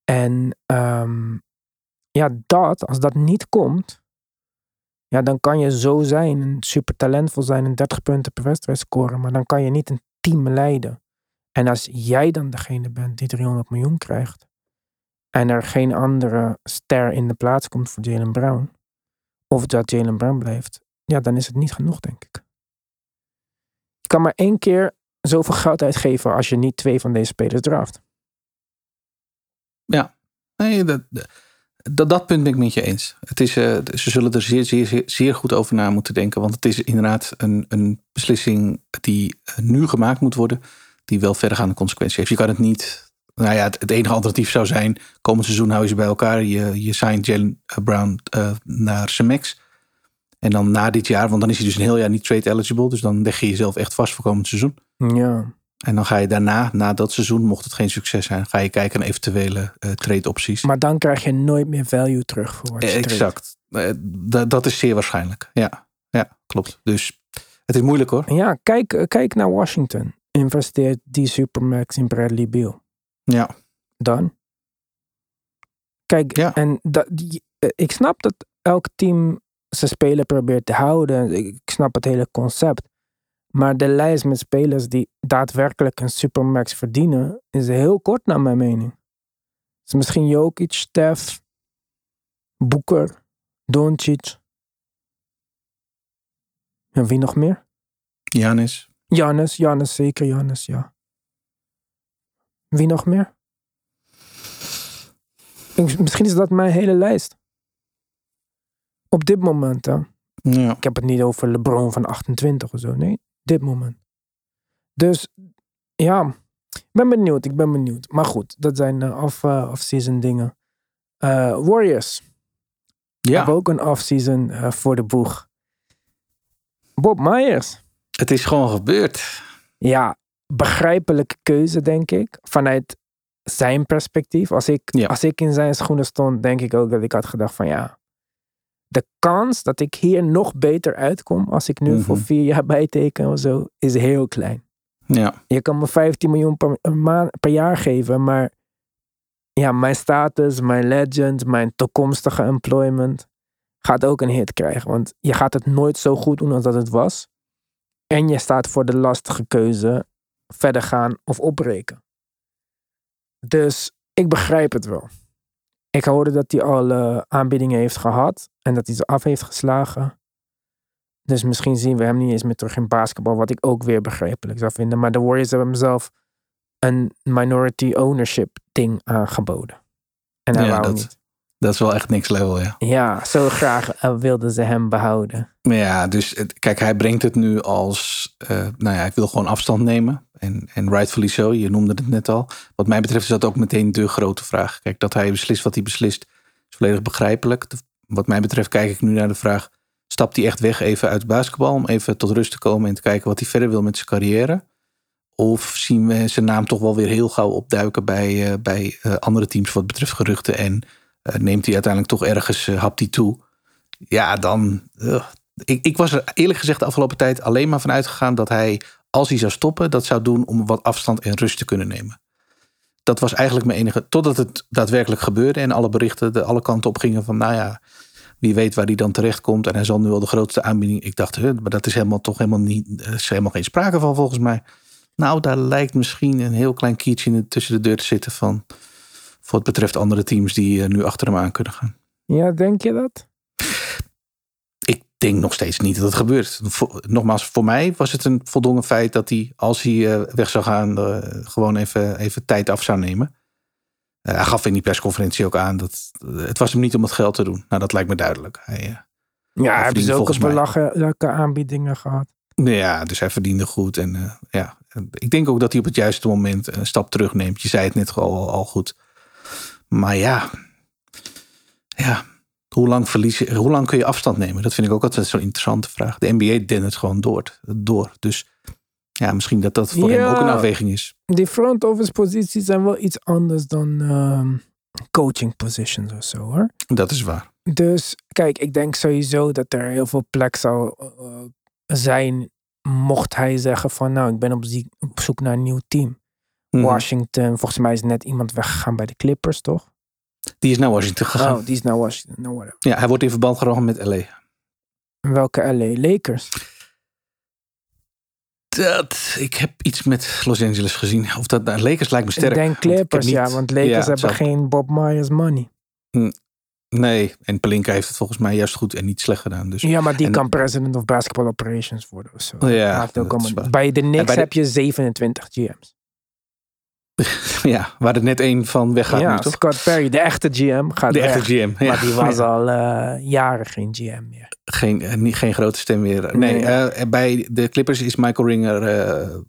A: En ehm, ja, dat, als dat niet komt, ja, dan kan je zo zijn, super talentvol zijn en 30 punten per wedstrijd scoren, maar dan kan je niet een team leiden. En als jij dan degene bent die 300 miljoen krijgt en er geen andere ster in de plaats komt voor Jalen Brown, of dat Jalen Brown blijft, ja, dan is het niet genoeg, denk ik. Je kan maar één keer zoveel geld uitgeven als je niet twee van deze spelers draft.
B: Ja, nee, dat, dat, punt ben ik met je eens. Het is, uh, ze zullen er zeer, zeer, zeer goed over na moeten denken. Want het is inderdaad een, een beslissing die eh, nu gemaakt moet worden. Die wel verdergaande consequenties heeft. Je kan het niet. Nou ja, het, enige alternatief zou zijn. Komend seizoen hou je ze bij elkaar. Je, je signt Jalen Brown uh, naar Cemex. En dan na dit jaar, want dan is hij dus een heel jaar niet trade eligible. Dus dan leg je jezelf echt vast voor komend seizoen.
A: Ja.
B: En dan ga je daarna, na dat seizoen, mocht het geen succes zijn, ga je kijken naar eventuele uh, trade opties.
A: Maar dan krijg je nooit meer value terug voor wat je
B: Exact. Uh, dat is zeer waarschijnlijk. Ja, ja, klopt. Dus het is moeilijk hoor.
A: Ja, kijk, kijk naar Washington. Investeert die Supermax in Bradley Beal.
B: Ja.
A: Dan. Kijk,
B: ja.
A: en dat, die, ik snap dat elk team zijn speler probeert te houden. Ik snap het hele concept. Maar de lijst met spelers die daadwerkelijk een supermax verdienen, is heel kort naar mijn mening. is misschien Jokic, Stef, Boeker, Doncic. En wie nog meer?
B: Janis.
A: Janis, Janis, zeker Janis, ja. Wie nog meer? Misschien is dat mijn hele lijst. Op dit moment, hè.
B: Ja.
A: Ik heb het niet over LeBron van 28 of zo. Nee, dit moment. Dus ja, ik ben benieuwd. Ik ben benieuwd. Maar goed, dat zijn off, uh, off-season dingen. Uh, Warriors.
B: Ja.
A: Hebben ook een off-season voor de boeg. Bob Myers.
B: Het is gewoon gebeurd.
A: Ja, begrijpelijke keuze, denk ik. Vanuit zijn perspectief. Als ik,
B: ja.
A: als ik in zijn schoenen stond, denk ik ook dat ik had gedacht van ja, de kans dat ik hier nog beter uitkom als ik nu mm -hmm. voor vier jaar bijteken of zo, is heel klein.
B: Ja.
A: Je kan me 15 miljoen per, maand, per jaar geven, maar ja, mijn status, mijn legend, mijn toekomstige employment gaat ook een hit krijgen. Want je gaat het nooit zo goed doen als dat het was. En je staat voor de lastige keuze verder gaan of opbreken. Dus ik begrijp het wel. Ik hoorde dat hij al uh, aanbiedingen heeft gehad en dat hij ze af heeft geslagen. Dus misschien zien we hem niet eens meer terug in basketbal, wat ik ook weer begrijpelijk zou vinden. Maar de Warriors hebben hem zelf een minority ownership ding aangeboden. En hij
B: ja,
A: wou
B: dat,
A: niet.
B: Dat is wel echt niks level, ja.
A: Ja, zo graag uh, wilden ze hem behouden.
B: Maar ja, dus kijk, hij brengt het nu als, uh, nou ja, hij wil gewoon afstand nemen. En, en rightfully so, je noemde het net al. Wat mij betreft is dat ook meteen de grote vraag. Kijk, dat hij beslist wat hij beslist, is volledig begrijpelijk. De, wat mij betreft kijk ik nu naar de vraag, stapt hij echt weg even uit basketbal om even tot rust te komen en te kijken wat hij verder wil met zijn carrière? Of zien we zijn naam toch wel weer heel gauw opduiken bij, uh, bij andere teams wat betreft geruchten en neemt hij uiteindelijk toch ergens, hapt hij toe? Ja, dan. ik, ik was er eerlijk gezegd de afgelopen tijd alleen maar van uitgegaan dat hij, als hij zou stoppen, dat zou doen om wat afstand en rust te kunnen nemen. Dat was eigenlijk mijn enige. Totdat het daadwerkelijk gebeurde en alle berichten de alle kanten op gingen van, nou ja, wie weet waar hij dan terecht komt. En hij zal nu al de grootste aanbieding. Ik dacht, maar dat is helemaal toch helemaal niet. Er is helemaal geen sprake van volgens mij. Nou, daar lijkt misschien een heel klein kietje tussen de deur te zitten van. Het betreft andere teams die nu achter hem aan kunnen gaan.
A: Ja, denk je dat?
B: Ik denk nog steeds niet dat het gebeurt. Nogmaals, voor mij was het een voldongen feit dat hij, als hij weg zou gaan, gewoon even, even tijd af zou nemen. Hij gaf in die persconferentie ook aan dat het was hem niet om het geld te doen. Nou, dat lijkt me duidelijk. Hij,
A: ja, hij heeft zulke belachelijke aanbiedingen gehad.
B: Ja, dus hij verdiende goed. En uh, ja, ik denk ook dat hij op het juiste moment een stap terugneemt. Je zei het net al, al goed. Maar ja, ja, hoe lang, verlies je, hoe lang kun je afstand nemen? Dat vind ik ook altijd zo'n interessante vraag. De NBA den het gewoon door. door. Dus ja, misschien dat dat voor hem ook een afweging is.
A: Die front office posities zijn wel iets anders dan uh, coaching positions of zo hoor.
B: Dat is waar.
A: Dus kijk, ik denk sowieso dat er heel veel plek zou uh, zijn mocht hij zeggen van nou, ik ben op, op zoek naar een nieuw team. Mhm. Washington, volgens mij is net iemand weggegaan bij de Clippers, toch?
B: Die is naar Washington gegaan.
A: Oh, die is naar Washington. No,
B: ja, hij wordt in verband gebracht met LA.
A: Welke LA? Lakers?
B: Dat, ik heb iets met Los Angeles gezien. Of dat nou, Lakers lijkt me sterk.
A: Ik denk Clippers, ja, want Lakers hebben geen Bob Myers money.
B: Hm, nee, en Pelinka heeft het volgens mij juist goed en niet slecht gedaan. Dus.
A: Ja, maar die kan president of basketball operations worden of zo.
B: Ja,
A: bij de Knicks heb je 27 GM's.
B: Ja, waar er net één van weggaat ja, nu, toch?
A: Scott Perry, de echte GM, gaat
B: De echte GM,
A: ja. Maar die was al uh, jaren geen GM meer.
B: Geen, uh, niet, geen grote stem meer. Nee, nee. Uh, bij de Clippers is Michael Ringer,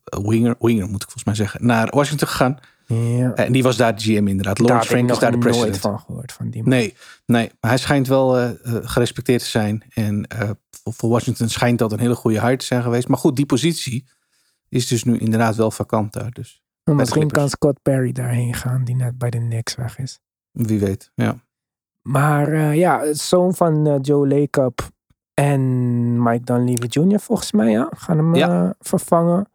B: Winger, Winger moet ik volgens mij zeggen, naar Washington gegaan.
A: Ja.
B: En die was daar de GM inderdaad. Lawrence Frank is daar de president.
A: nooit van gehoord van die
B: man. Nee, nee, maar hij schijnt wel gerespecteerd te zijn. En voor, voor Washington schijnt dat een hele goede hire te zijn geweest. Maar goed, die positie is dus nu inderdaad wel vakant daar. Dus.
A: Misschien kan Scott Perry daarheen gaan, die net bij de Knicks weg is.
B: Wie weet, ja.
A: Maar uh, ja, zoon van uh, Joe Lacob en Mike Dunleavy Jr. volgens mij, ja, gaan hem ja. Uh, vervangen.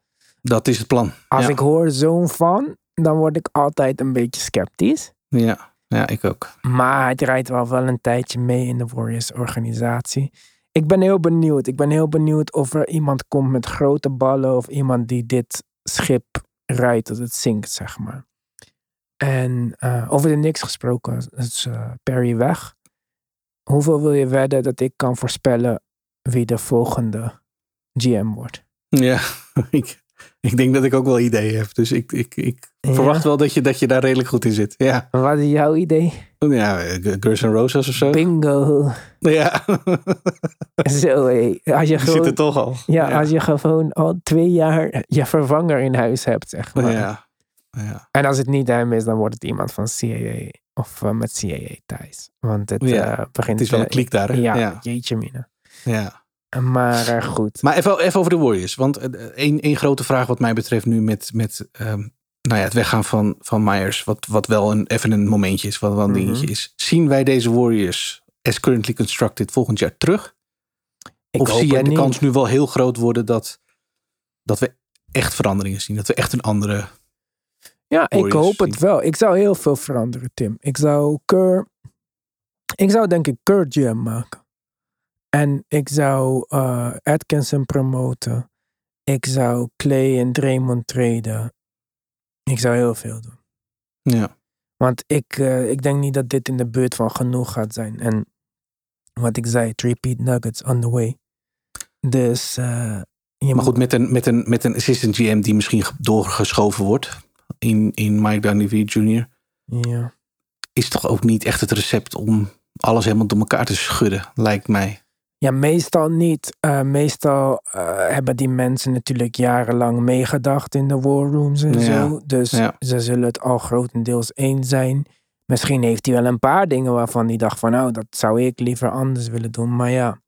B: Dat is het plan.
A: Als
B: ja.
A: ik hoor zoon van, dan word ik altijd een beetje sceptisch.
B: Ja, ja, ik ook.
A: Maar hij draait wel wel een tijdje mee in de Warriors organisatie. Ik ben heel benieuwd. Ik ben heel benieuwd of er iemand komt met grote ballen of iemand die dit schip rijdt dat het zinkt, zeg maar. En uh, over de niks gesproken, is uh, Perry weg. Hoeveel wil je wedden dat ik kan voorspellen wie de volgende GM wordt?
B: Ja, ik, ik denk dat ik ook wel ideeën heb. Dus ik, ik, ik verwacht wel dat je, dat je daar redelijk goed in zit. Ja.
A: Wat is jouw idee?
B: Ja, Girls and Roses of zo.
A: Bingo.
B: Ja.
A: zo hé. Als je, gewoon,
B: zit er toch al.
A: Ja, als je gewoon al twee jaar je vervanger in huis hebt, zeg maar.
B: Ja. ja.
A: En als het niet hem is, dan wordt het iemand van CAA. Of uh, met CAA thuis. Want het uh, begint...
B: Het is wel een klik daar, hè?
A: Ja, jeetje mine.
B: Ja.
A: Maar uh, goed.
B: Maar even, even over de Warriors. Want één, één grote vraag wat mij betreft nu met, met um, nou ja, het weggaan van, van Myers. Wat, wat wel een, even een momentje is, wat wel een dingetje is. Zien wij deze Warriors as currently constructed volgend jaar terug?
A: Ik
B: of zie jij de kans nu wel heel groot worden dat, dat we echt veranderingen zien? Dat we echt een andere.
A: Ja, ik hoop het wel. Ik zou heel veel veranderen, Tim. Ik zou Keur. Ik zou denk ik Keur GM maken. En ik zou uh, Atkinson promoten. Ik zou Clay en Draymond treden. Ik zou heel veel doen.
B: Ja.
A: Want ik, uh, ik denk niet dat dit in de buurt van genoeg gaat zijn. En wat ik zei, three-peat nuggets on the way. Dus. Uh,
B: je maar goed, met een, met, een, met een assistant GM die misschien doorgeschoven wordt in, in Mike Dunleavy Jr.
A: Ja.
B: Is toch ook niet echt het recept om alles helemaal door elkaar te schudden, lijkt mij.
A: Ja, meestal niet. Uh, meestal uh, hebben die mensen natuurlijk jarenlang meegedacht in de war rooms en
B: ja.
A: zo. Dus
B: ja.
A: ze zullen het al grotendeels eens zijn. Misschien heeft hij wel een paar dingen waarvan hij dacht van nou, dat zou ik liever anders willen doen. Maar ja,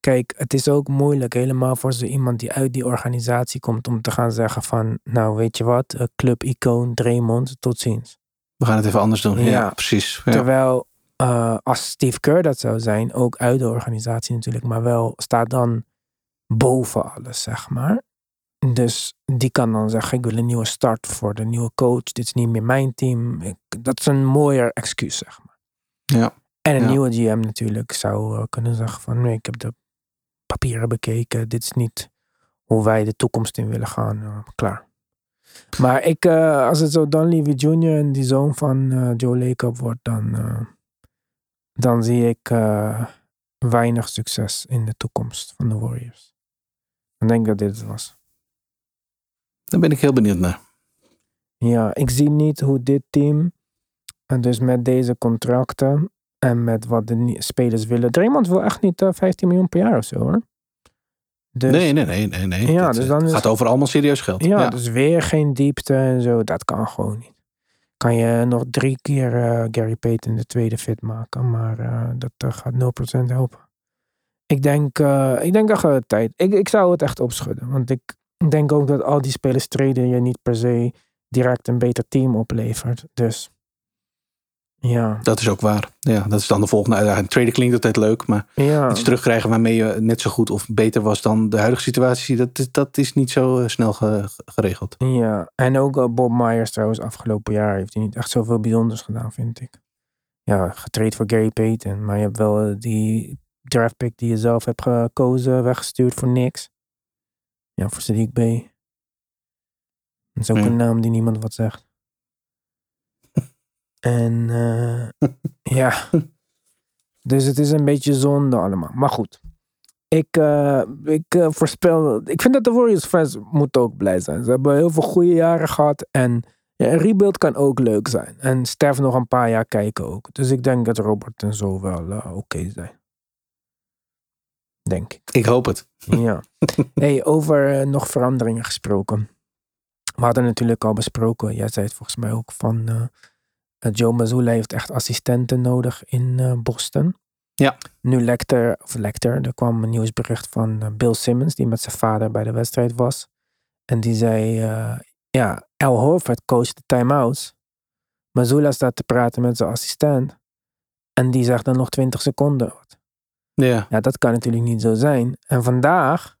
A: kijk, het is ook moeilijk helemaal voor zo iemand die uit die organisatie komt om te gaan zeggen van nou, weet je wat, club icoon Draymond, tot ziens.
B: We gaan het even anders doen. Ja, ja precies.
A: Terwijl uh, als Steve Kerr dat zou zijn, ook uit de organisatie natuurlijk, maar wel staat dan boven alles, zeg maar. Dus die kan dan zeggen: Ik wil een nieuwe start voor de nieuwe coach. Dit is niet meer mijn team. Ik, dat is een mooier excuus, zeg maar.
B: Ja.
A: En een
B: ja.
A: nieuwe GM natuurlijk zou uh, kunnen zeggen: van nee, ik heb de papieren bekeken. Dit is niet hoe wij de toekomst in willen gaan. Uh, klaar. Maar ik, uh, als het zo Dunleavy Jr. en die zoon van Joe Lacob wordt, dan dan zie ik uh, weinig succes in de toekomst van de Warriors. Ik denk dat dit het was.
B: Daar ben ik heel benieuwd naar.
A: Ja, ik zie niet hoe dit team, en dus met deze contracten en met wat de spelers willen. Draymond wil echt niet uh, 15 miljoen per jaar of zo hoor. Dus,
B: nee, nee, nee, nee. nee.
A: Ja,
B: Het,
A: dus
B: eh,
A: dan
B: het
A: is-
B: gaat over allemaal serieus geld.
A: Ja,
B: Ja,
A: dus weer geen diepte en zo. Dat kan gewoon niet. Kan je nog drie keer eh, Gary Payton de tweede fit maken, maar eh, dat gaat 0% helpen. Ik denk, eh, ik denk dat het tijd. Ik, ik zou het echt opschudden. Want ik denk ook dat al die spelers treden je niet per se direct een beter team oplevert. Dus ja,
B: Dat is ook waar. Ja, dat is dan de volgende uitdaging. Traden klinkt altijd leuk, maar
A: ja.
B: iets terugkrijgen waarmee je net zo goed of beter was dan de huidige situatie, dat, is- dat is niet zo eh, snel ge- geregeld.
A: Ja, en ook eh, Bob Myers trouwens, afgelopen jaar heeft hij niet echt zoveel bijzonders gedaan, vind ik. Ja, getraind voor Gary Payton, maar je hebt wel eh, die draftpick die je zelf hebt gekozen, weggestuurd voor niks. Ja, voor Sadiq B. Dat is ook
B: Ja.
A: een naam die niemand wat zegt. En eh, ja, dus het is een beetje zonde allemaal. Maar goed, ik, eh, ik eh, voorspel. Ik vind dat de Warriors fans moeten ook blij zijn. Ze hebben heel veel goede jaren gehad. En ja, een rebuild kan ook leuk zijn. En Stef nog een paar jaar kijken ook. Dus ik denk dat Robert en zo wel oké zijn. Denk ik.
B: Ik hoop het.
A: Ja. Hey, over nog veranderingen gesproken. We hadden natuurlijk al besproken. Jij zei het volgens mij ook van. Eh, Joe Mazzulla heeft echt assistenten nodig in eh, Boston.
B: Ja.
A: Nu lekte, of lekte, er kwam een nieuwsbericht van eh, Bill Simmons, die met zijn vader bij de wedstrijd was. En die zei, ja, Al Horford coacht de timeouts. Mazzulla staat te praten met zijn assistent. En die zegt dan nog 20 seconden.
B: Ja.
A: Ja, dat kan natuurlijk niet zo zijn. En vandaag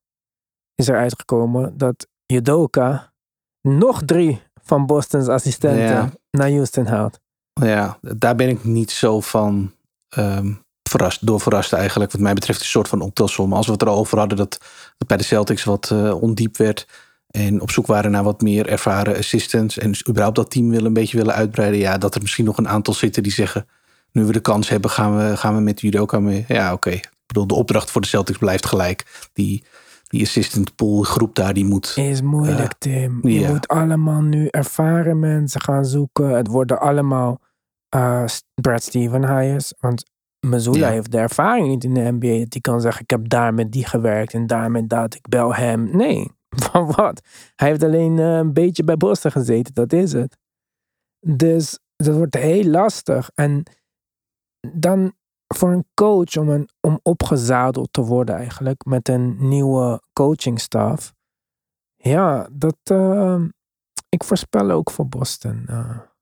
A: is er uitgekomen dat Judoka nog drie van Boston's assistenten
B: Ja.
A: naar Houston haalt.
B: Ja, daar ben ik niet zo van ehm, verrast, door verrast eigenlijk. Wat mij betreft een soort van optelsom. Als we het er al over hadden dat het bij de Celtics wat eh, ondiep werd. En op zoek waren naar wat meer ervaren assistants. En dus überhaupt dat team willen een beetje willen uitbreiden. Ja, dat er misschien nog een aantal zitten die zeggen... nu we de kans hebben, gaan we, gaan we met judoka mee. Ja, oké. Ik bedoel, de opdracht voor de Celtics blijft gelijk. Die, die assistant pool groep daar, die moet...
A: Is moeilijk, Tim. Je moet allemaal nu ervaren mensen gaan zoeken. Het worden allemaal eh, Brad Steven hires. Want
B: Ja.
A: heeft de ervaring niet in de NBA. Dat hij kan zeggen, ik heb daar met die gewerkt en daar met dat. Ik bel hem. Nee, van wat? Hij heeft alleen eh, een beetje bij Boston gezeten. Dat is het. Dus dat wordt heel lastig. En dan voor een coach om, een, om opgezadeld te worden eigenlijk met een nieuwe coachingstaf. Ja, dat. eh, ik voorspel ook voor Boston.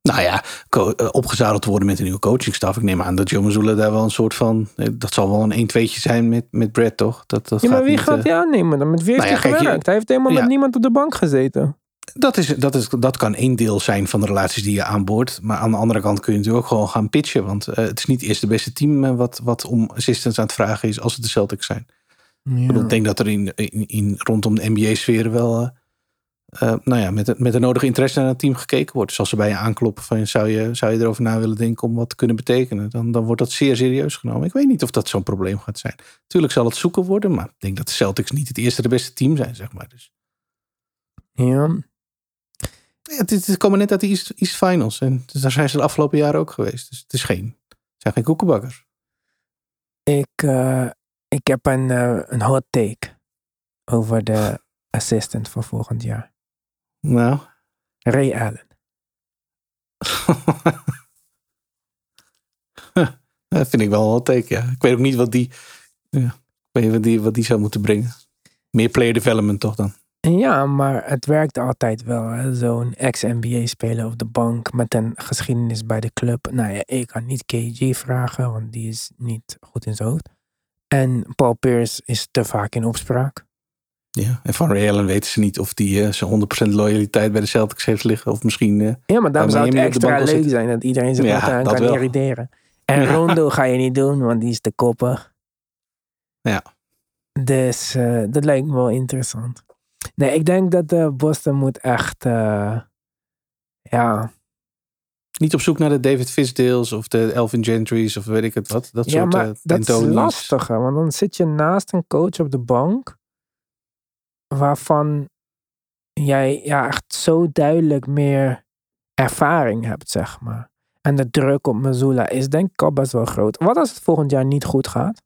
B: Nou ja, eh, opgezadeld worden met een nieuwe coachingstaf. Ik neem aan dat Joe Mazzulla daar wel een soort van... eh, Dat zal wel een 1 2tje zijn met, met Brad, toch? Dat, dat
A: ja, maar wie
B: niet,
A: gaat
B: eh,
A: hij aannemen dan? Met wie heeft
B: nou ja,
A: hij
B: je-
A: gewerkt? Hij heeft helemaal
B: ja.
A: met niemand op de bank gezeten.
B: dat, is, dat, is, dat kan één deel zijn van de relaties die je aanboort. Maar aan de andere kant kun je natuurlijk ook gewoon gaan pitchen. Want eh, het is niet eerst de beste team eh, wat, wat om assistants aan het vragen is... als het de Celtics zijn. Ik bedoel, Ik denk dat er in, in, in, rondom de NBA-sfeer wel... eh, eh, nou ja, met, de- met de nodige interesse naar het team gekeken wordt. Dus als ze bij je aankloppen van zou je, zou je erover na willen denken om wat te kunnen betekenen, dan, dan wordt dat zeer serieus genomen. Ik weet niet of dat zo'n probleem gaat zijn. Tuurlijk zal het zoeken worden, maar ik denk dat de Celtics niet het eerste de beste team zijn, zeg maar. Dus,
A: Ja.
B: ja, het, komen net uit de East, East Finals en dus daar zijn ze de afgelopen jaren ook geweest. Dus het is geen, het zijn geen koekenbakkers.
A: Ik, eh, ik heb een, eh, een hot take over de assistant voor volgend jaar.
B: Nou,
A: Ray Allen.
B: dat vind ik wel een teken. Ja. Ik weet ook niet wat die, ja, ik weet wat die, wat die zou moeten brengen. Meer player development toch dan?
A: Ja, maar het werkt altijd wel. Zo'n ex-NBA-speler op de bank met een geschiedenis bij de club. Nou ja, ik kan niet KG vragen, want die is niet goed in zijn hoofd. En Paul Pierce is te vaak in opspraak.
B: Ja, en van Ray Allen weten ze niet of die eh, zijn 100% loyaliteit bij de Celtics heeft liggen. Of misschien. eh,
A: Ja, maar daarom zou het extra leuk
B: zitten.
A: zijn dat iedereen zich
B: Ja,
A: aan kan
B: wel.
A: irriteren. En
B: Ja.
A: Rondo ga je niet doen, want die is te koppig.
B: Ja.
A: Dus eh, dat lijkt me wel interessant. Nee, ik denk dat Boston moet echt... ja,
B: niet op zoek naar de David Fisdales of de Elvin Gentry's of weet ik het wat. Dat
A: ja
B: soort
A: maar dat is lastiger. Want dan zit je naast een coach op de bank... waarvan jij ja, echt zo duidelijk meer ervaring hebt, zeg maar. En de druk op Missoula is denk ik al best wel groot. Wat als het volgend jaar niet goed gaat?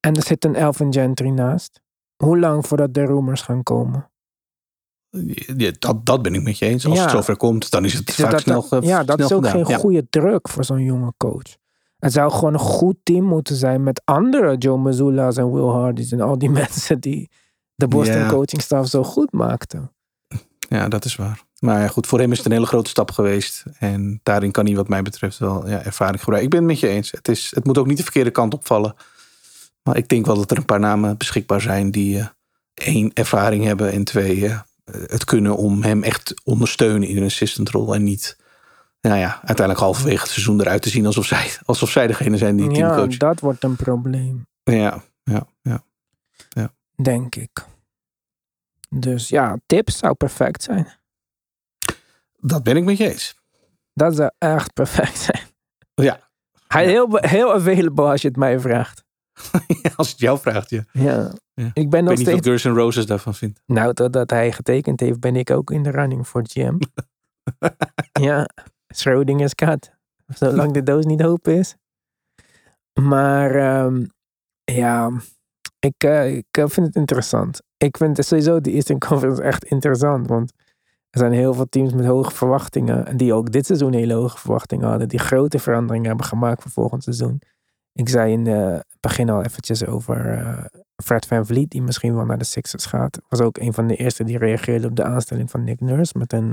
A: En er zit een Elvin Gentry naast. Hoe lang voordat de rumors gaan komen?
B: Ja, dat, dat ben ik met je eens. Als
A: Ja.
B: het zover komt, dan is het
A: Is
B: vaak
A: dat,
B: snel,
A: ja, dat
B: snel
A: is ook
B: gedaan.
A: geen
B: Ja.
A: goede druk voor zo'n jonge coach. Het zou gewoon een goed team moeten zijn met andere Joe Mazzulla's en Will Hardy's en al die mensen die de Boston
B: Ja.
A: coaching staff zo goed maakten.
B: Ja, dat is waar. Maar ja, goed, voor hem is het een hele grote stap geweest. En daarin kan hij wat mij betreft wel ja, ervaring gebruiken. Ik ben het met je eens. Het, is, het moet ook niet de verkeerde kant opvallen. Maar ik denk wel dat er een paar namen beschikbaar zijn die eh, één, ervaring hebben en twee, eh, het kunnen om hem echt te ondersteunen in een assistant rol. En niet, nou ja, uiteindelijk halverwege het seizoen eruit te zien alsof zij, alsof zij degene zijn die het team
A: Ja, dat wordt een probleem,
B: Ja, ja, ja.
A: denk ik. Dus ja, tips zou perfect zijn.
B: Dat ben ik met je eens.
A: Dat zou echt perfect zijn.
B: Ja,
A: Hij
B: Ja.
A: heel, heel available als je het mij vraagt.
B: als het jou vraagt, ja.
A: Ja.
B: Ja.
A: Ik ben
B: Ik
A: nog
B: weet niet wat
A: steeds...
B: Guns N' Roses daarvan vindt.
A: Nou, totdat hij getekend heeft, ben ik ook in de running voor GM. ja, Schrodinger's kat. Zolang de doos niet open is. Maar ehm, ja, ik, eh, ik eh, vind het interessant. Ik vind sowieso de Eastern Conference echt interessant. Want er zijn heel veel teams met hoge verwachtingen. En die ook dit seizoen hele hoge verwachtingen hadden. Die grote veranderingen hebben gemaakt voor volgend seizoen. Ik zei in het begin al eventjes over eh, Fred Van Vliet. Die misschien wel naar de Sixers gaat. Was ook een van de eerste die reageerde op de aanstelling van Nick Nurse. Met een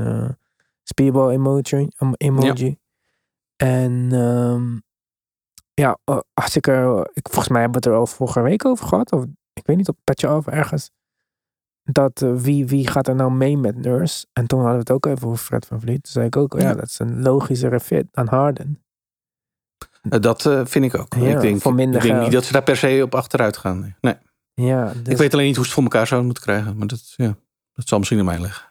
A: speedball emoji. emoji. En ehm, ja, als ik er, ik, volgens mij hebben we het er al vorige week over gehad. Of ik weet niet, op Petje Af ergens. Dat eh, wie, wie gaat er nou mee met Nurse? En toen hadden we het ook even over Fred van Vliet. Toen zei ik ook, oh ja,
B: Ja.
A: dat is een logischere fit dan Harden.
B: Eh, Dat eh, vind ik ook.
A: Ja,
B: ik denk,
A: voor minder
B: ik denk niet dat ze daar per se op achteruit gaan. Nee. Nee.
A: Ja, dus,
B: Ik weet alleen niet hoe ze het voor elkaar zouden moeten krijgen. Maar dat, ja, dat zal misschien aan mij liggen.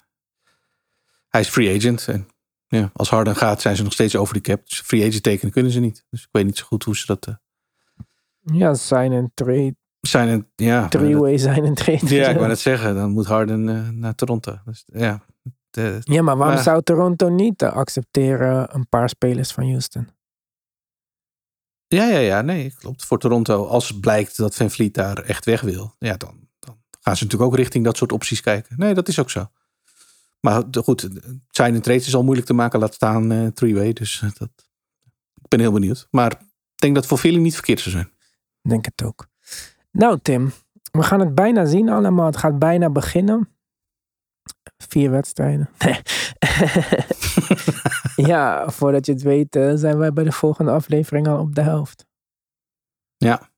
B: Hij is free agent. En ja, als Harden gaat, zijn ze nog steeds over de cap. Dus free agent tekenen kunnen ze niet. Dus ik weet niet zo goed hoe ze dat eh,
A: ja, zijn een trade,
B: zijn. En, ja,
A: three-way zijn een trade.
B: ja, ik wou net zeggen. Dan moet Harden eh, naar Toronto. Dus, ja, de,
A: Ja, maar waarom
B: Maar-
A: zou Toronto niet eh, accepteren een paar spelers van Houston?
B: ja, ja, ja, nee, klopt. Voor Toronto, als blijkt dat Van Vliet daar echt weg wil, ja, dan, dan gaan ze natuurlijk ook richting dat soort opties kijken. Nee, dat is ook zo. Maar goed, zijn en trades is al moeilijk te maken, laat staan eh three-way. Dus eh, dat, ik ben heel benieuwd. Maar ik denk dat het voor velen niet verkeerd zou zijn.
A: Ik Denk het ook. Nou, Tim, we gaan het bijna zien allemaal. Het gaat bijna beginnen. Vier wedstrijden. Ja, voordat je het weet, eh, zijn wij bij de volgende aflevering al op de helft.
B: Ja,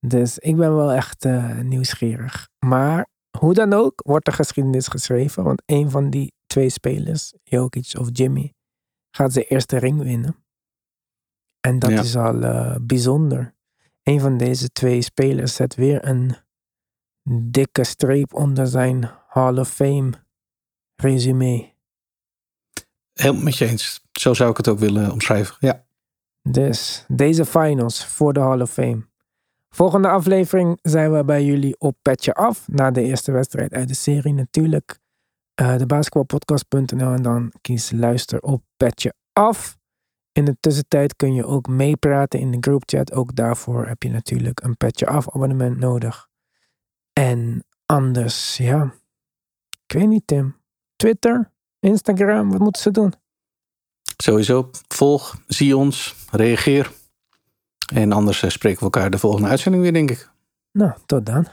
A: Dus ik ben wel echt nieuwsgierig. Maar hoe dan ook, wordt er geschiedenis geschreven. Want een van die twee spelers, Jokic of Jimmy, gaat zijn eerste ring winnen. En dat
B: Ja.
A: is al eh, bijzonder. Een van deze twee spelers zet weer een dikke streep onder zijn Hall of Fame resume.
B: helemaal met je eens. Zo zou ik het ook willen omschrijven. Ja,
A: Dus deze finals voor de Hall of Fame. Volgende aflevering zijn we bij jullie op Petje Af. Na de eerste wedstrijd uit de serie natuurlijk. Eh de basketbalpodcast.nl en dan kies luister op Petje Af. In de tussentijd kun je ook meepraten in de groupchat. Ook daarvoor heb je natuurlijk een Petje Af abonnement nodig. En anders, ja. Ik weet niet Tim. Twitter, Instagram, wat moeten ze doen?
B: sowieso. Volg, zie ons, reageer. En anders eh, spreken we elkaar de volgende uitzending weer, denk ik.
A: Nou, tot dan.